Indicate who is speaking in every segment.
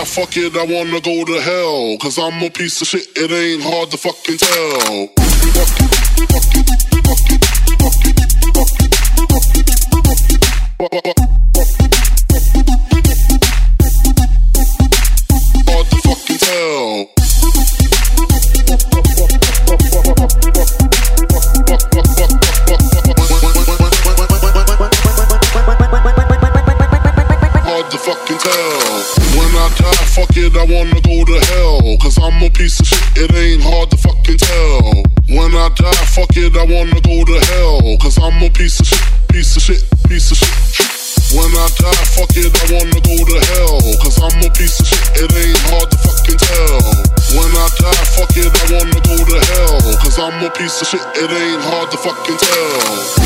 Speaker 1: I fuck it, I wanna go to hell. Cause I'm a piece of shit, it ain't hard to fucking tell. Hard it, I wanna go to hell. Cause I'm a piece of shit, piece of shit, piece of shit. When I die, fuck it, I wanna go to hell. Cause I'm a piece of shit, it ain't hard to fucking tell. When I die, fuck it, I wanna go to hell. Cause I'm a piece of shit, it ain't hard to fucking tell.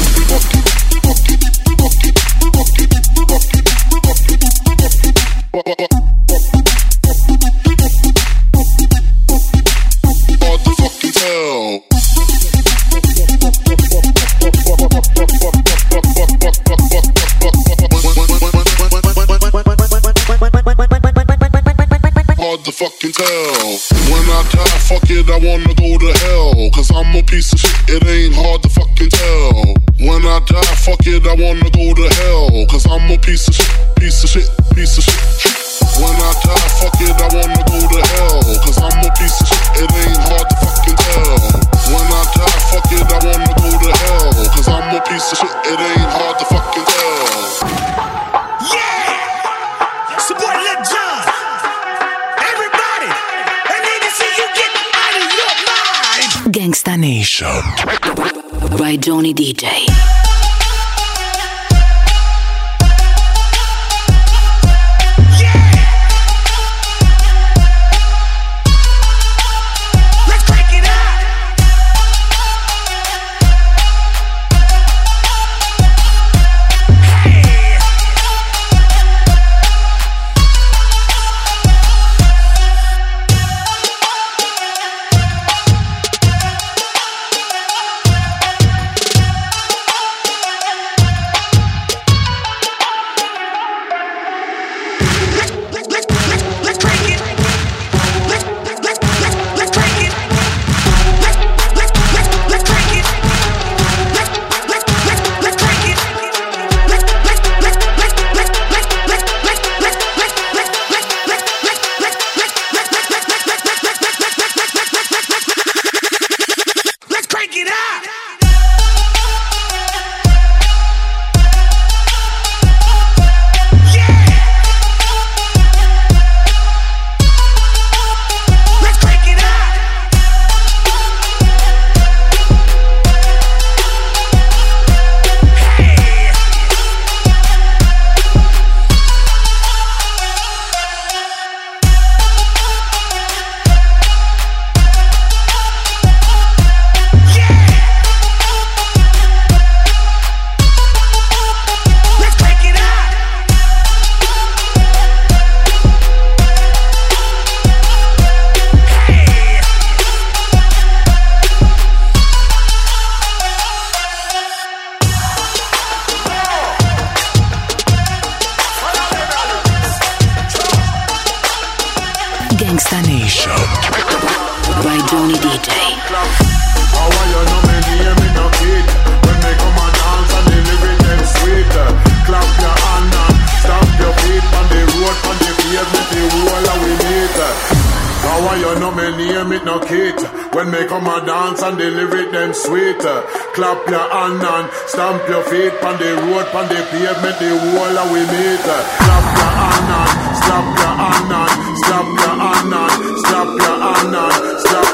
Speaker 2: and the lyric them sweeter. Clap your hand and stamp your feet on the road, on the pavement, the wall that we meet. Clap your hand and stamp your hand and stamp your hand and stamp your hand and stamp.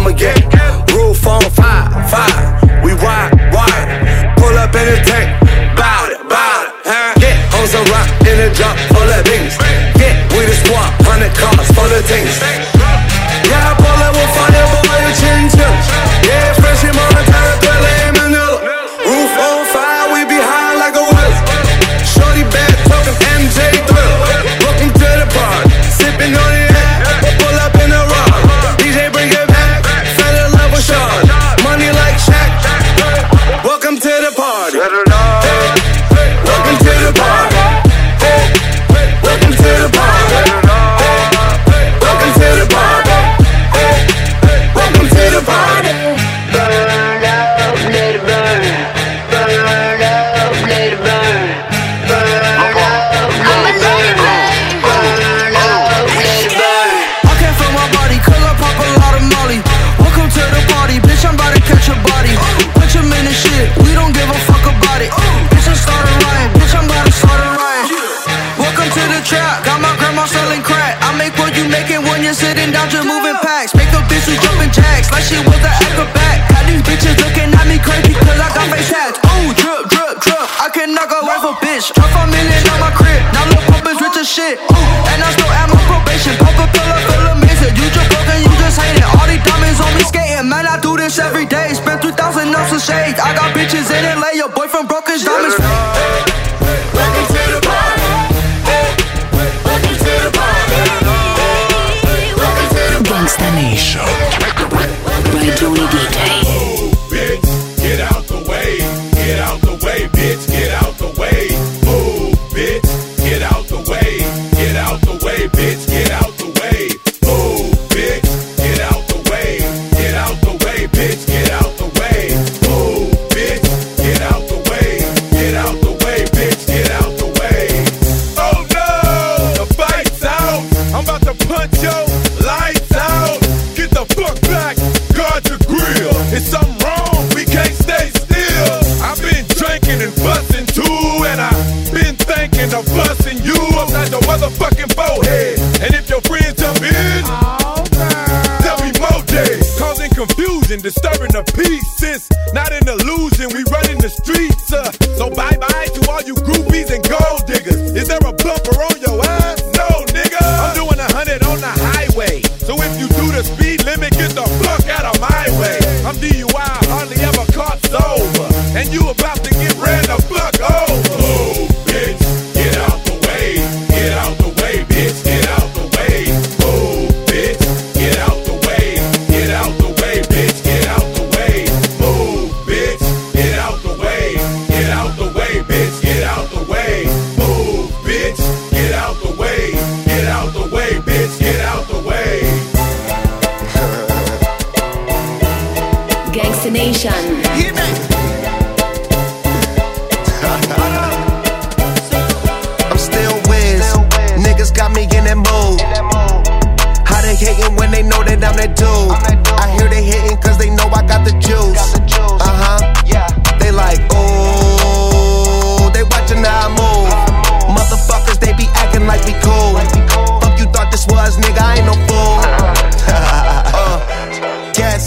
Speaker 3: I'ma get roof on fire, fire. We ride, ride. Pull up in the tank.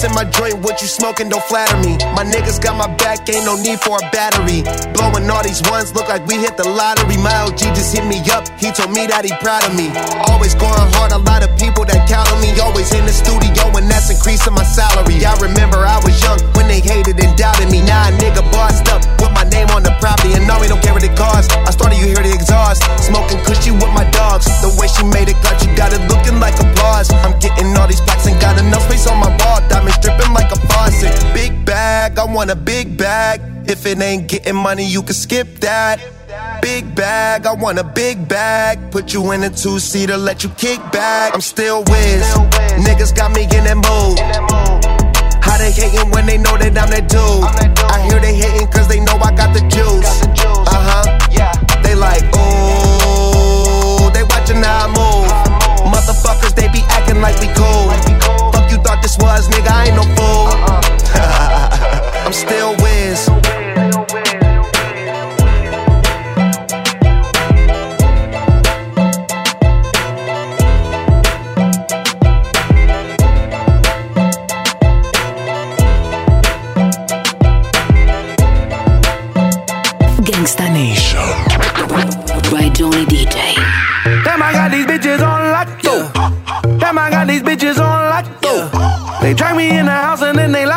Speaker 3: In
Speaker 4: my
Speaker 5: joint, what you smoking, don't flatter me. My niggas got my back, ain't no need for a battery. Blowing all these ones, look like we hit the lottery. My OG just hit me up, he told me that he proud of me. Always going hard, a lot of people that count on me. Always in the studio, and that's increasing my salary. I remember I was young when they hated and doubted me. Now a nigga bossed up with name on the property, and now we don't care what it costs. I started, you hear the exhaust. Smoking cushy with my dogs. The way she made it, got you got it looking like applause. I'm getting all these plaques and got enough space on my wall. Diamonds dripping like a faucet. Big bag, I want a big bag. If it ain't getting money, you can skip that. Big bag, I want a big bag. Put you in a two seater, let you kick back. I'm still whiz. Niggas got me in that mood. How they hating when they know that I'm that dude?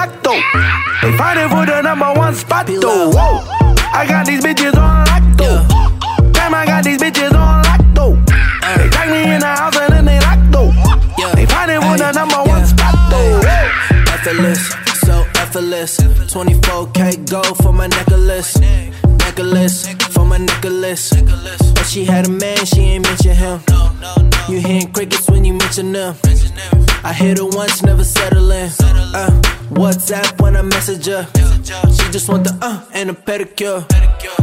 Speaker 1: Lock, though. They fighting for the number one spot, though. Whoa. I got these bitches on lock, though. Damn, I got these bitches on lock, though. They drag me in the house and then they lock, though. They fighting for the number one spot, though.
Speaker 4: Effortless, so effortless. 24k gold for my necklace, necklace for my necklace. But she had a man, she ain't mention him. You hearing crickets when you mention them. I hit her once, never settle in. Uh, WhatsApp when I message her. She just want the uh and a pedicure,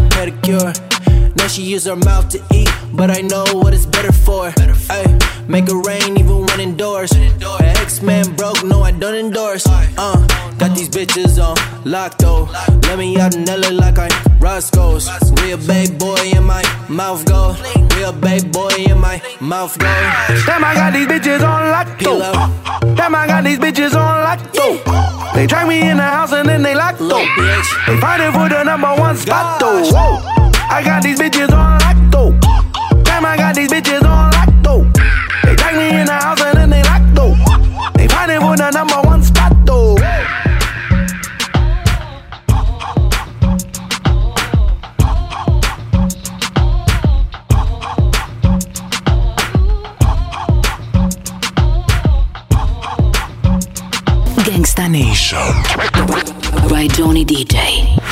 Speaker 4: pedicure. Now she use her mouth to eat, but I know what it's better for. Ay, make it rain even when indoors. Her ex-man broke, no I don't endorse. Uh, got these bitches on lock though. Let me out in LA like I'm Roscoe's. Real babe boy in my mouth go. Real babe boy in my mouth go.
Speaker 1: Damn, I got these bitches on lock, though. Damn, I got these bitches on lock, though. They drag me in the house and then they lock, though. They fighting for the number one spot, though. Whoa. I got these bitches on lock, though. Damn, I got these bitches on lock, though. They drag me in the house and then they lock, though. They fighting for the number one spot, though.
Speaker 6: Gangsta Nation. By Johnny DJ.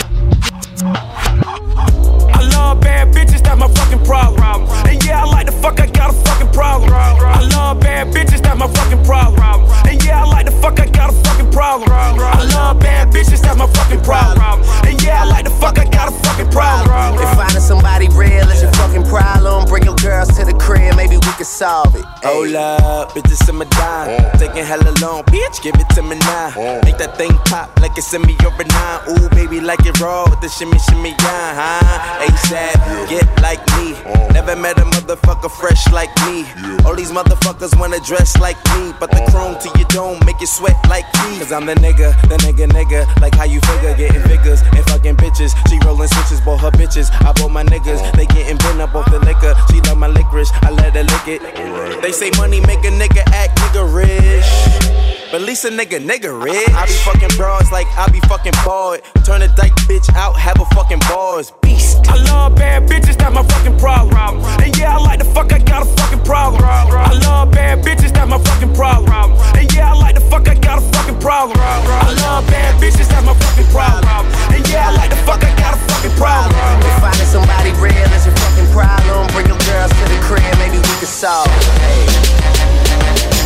Speaker 7: I love bad bitches, that's my fucking problem. And yeah, I like the fuck, I got a fucking problem. I love bad bitches, that's my fucking problem. And yeah, I like the fuck, I got a fucking problem. I love bad bitches, that's my fucking problem. And yeah, I like the fuck, I got a fucking problem.
Speaker 8: If finding somebody real is your fucking problem, bring your girls to the crib, maybe we can solve it.
Speaker 4: Hold up, bitches in my dime. Taking hella long, bitch, give it to me now. Make that thing pop like it's in me or a nine. Ooh, baby, like it raw with the shimmy, shimmy, yeah, huh? ASAP, get like me. Never met a motherfucker fresh like me. All these motherfuckers wanna dress like me, but the chrome to your dome make you sweat like me. Cause I'm the nigga, the nigga, nigga. Like how you figure, getting figures and fucking bitches. She rolling switches, bought her bitches. I bought my niggas, they getting bent up off the liquor. She love my licorice, I let her lick it. They say money make a nigga act nigga rich. But at least a nigga nigga rich. I be fucking bras like I be fucking bored. Turn a dyke bitch out, have a fucking bars.
Speaker 7: I love bad bitches, that's my fucking problem. And yeah, I like the fuck, I got a fucking problem. I love bad bitches, that's my fucking problem. And yeah, I like the fuck, I got a fucking problem. I love bad bitches, that's my fucking problem. And yeah, I like the fuck, I got a fucking problem.
Speaker 8: If finding somebody real is your fucking problem, bring your girls to the crib, maybe we can solve. Hey.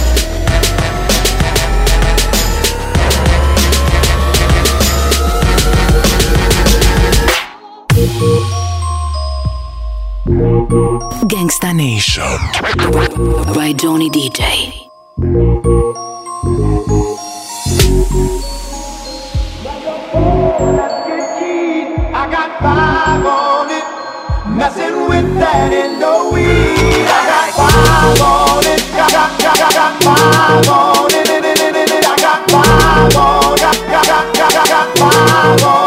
Speaker 6: Gangsta Nation. By Johnny DJ.
Speaker 9: I got five on it. Messing with that in the weed. I got five on it. Got, got, got, got, got five on it. I got five on it. Got, got,
Speaker 1: body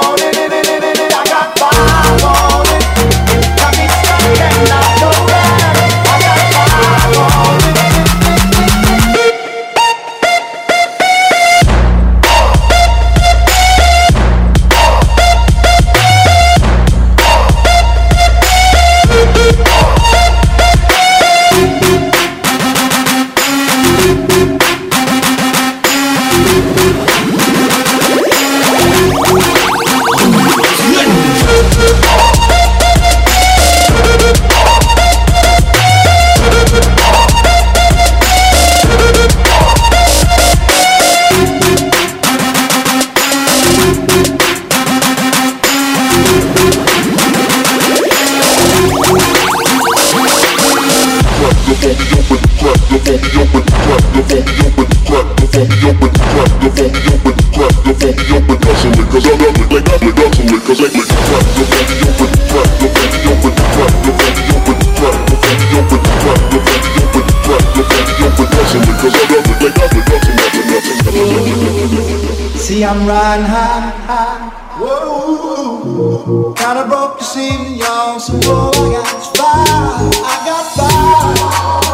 Speaker 9: I'm riding high, high. Whoa, kinda broke this evening, y'all. So whoa, I got fire, I got fire.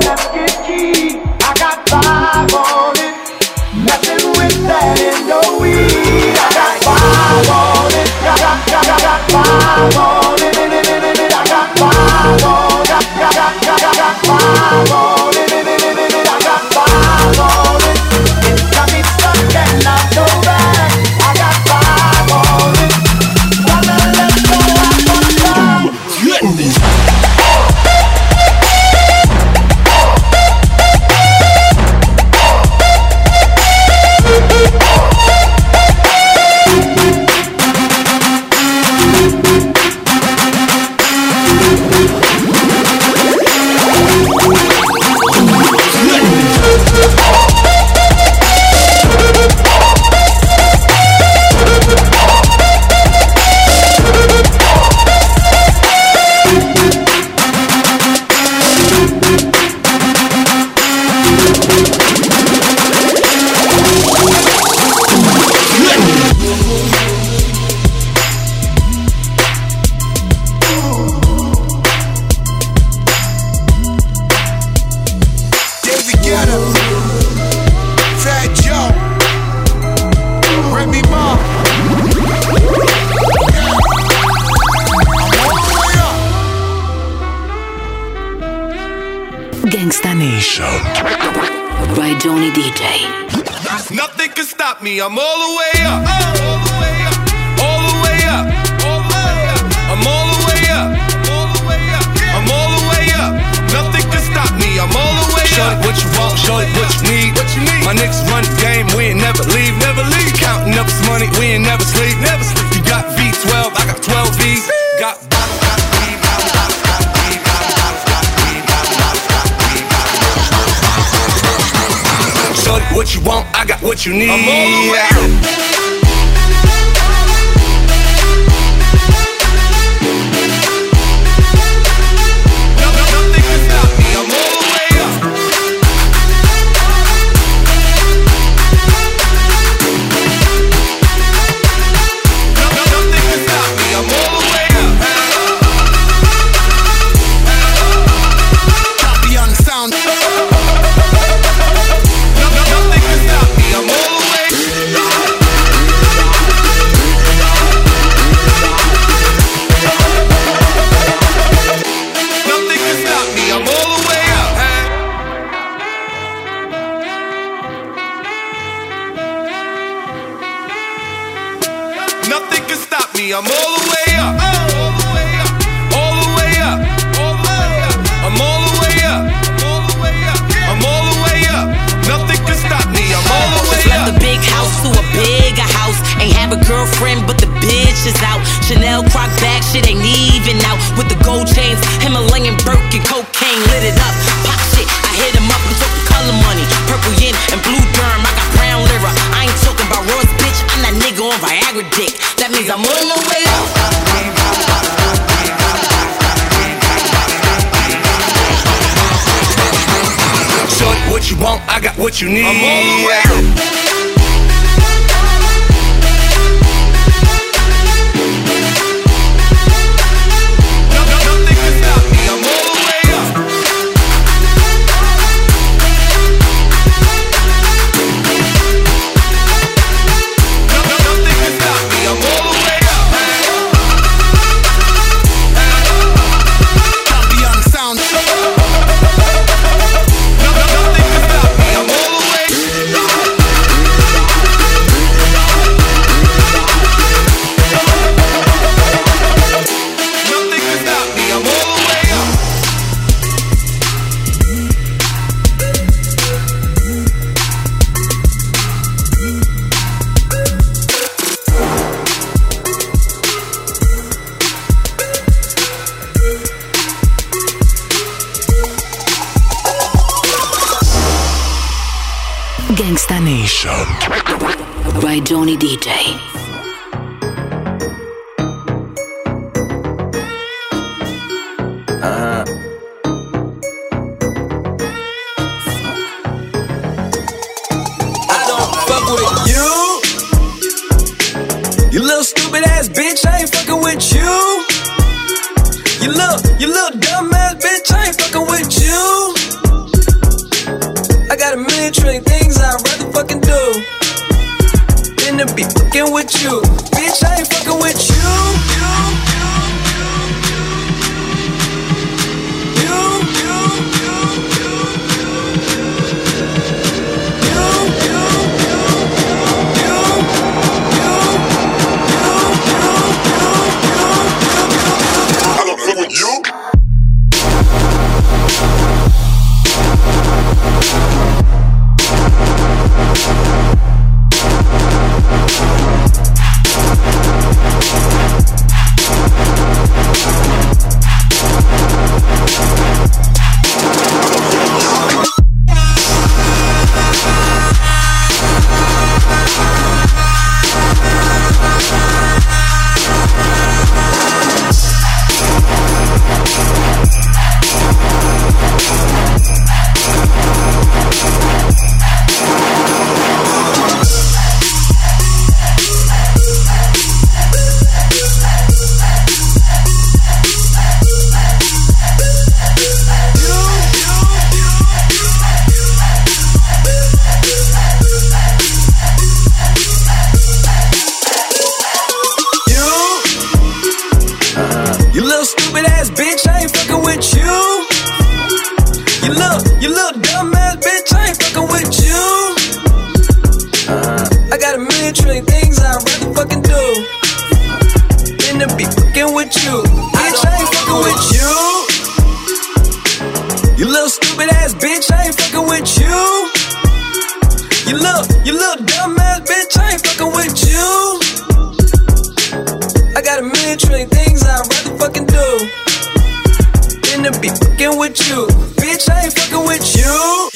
Speaker 9: Let's get key. I got five on it. Nothing with that Indo oh, weed. I got five on it. Got, got, got, five on it. I got five on it. Got, got, got, got, got five on it. Me.
Speaker 10: I'm all the way up. All the way up. All the way up. I'm all the way up. I'm all the way up. Nothing can stop me. I'm all the way up. Shorty, what you want? Shorty, what you need? What you need? My niggas run the game. We ain't never leave. Never leave. Counting up this money. We ain't never sleep. Never sleep. You got V12. I got 12 V's. Got Shorty, what you want? I got what you need. I'm all the way up. All the way up. All the way up. I'm all the way up. All the way up, I'm all the way up. Nothing can stop me. I'm all the way
Speaker 11: left
Speaker 10: up.
Speaker 11: the big house to a bigger house. Ain't have a girlfriend, but the bitch is out. Chanel croc bag, shit ain't even out. With the gold chains, Himalayan Birkin, cocaine lit it up. Pop shit, I hit him up, I'm talking color money. Purple yin and blue derm, I got brown lira. I ain't talking about Ross, bitch. I'm that nigga on Viagra dick. That means I'm on the way up.
Speaker 10: Shorty, what you want? I got what you need.
Speaker 12: Trillion things I'd rather fucking do than to be fucking with you. Bitch, I ain't fucking with you. Little, you little dumb ass bitch, I ain't fucking with you. I got a million trillion things I'd rather fucking do than to be fucking with you. Bitch, I ain't fucking with you.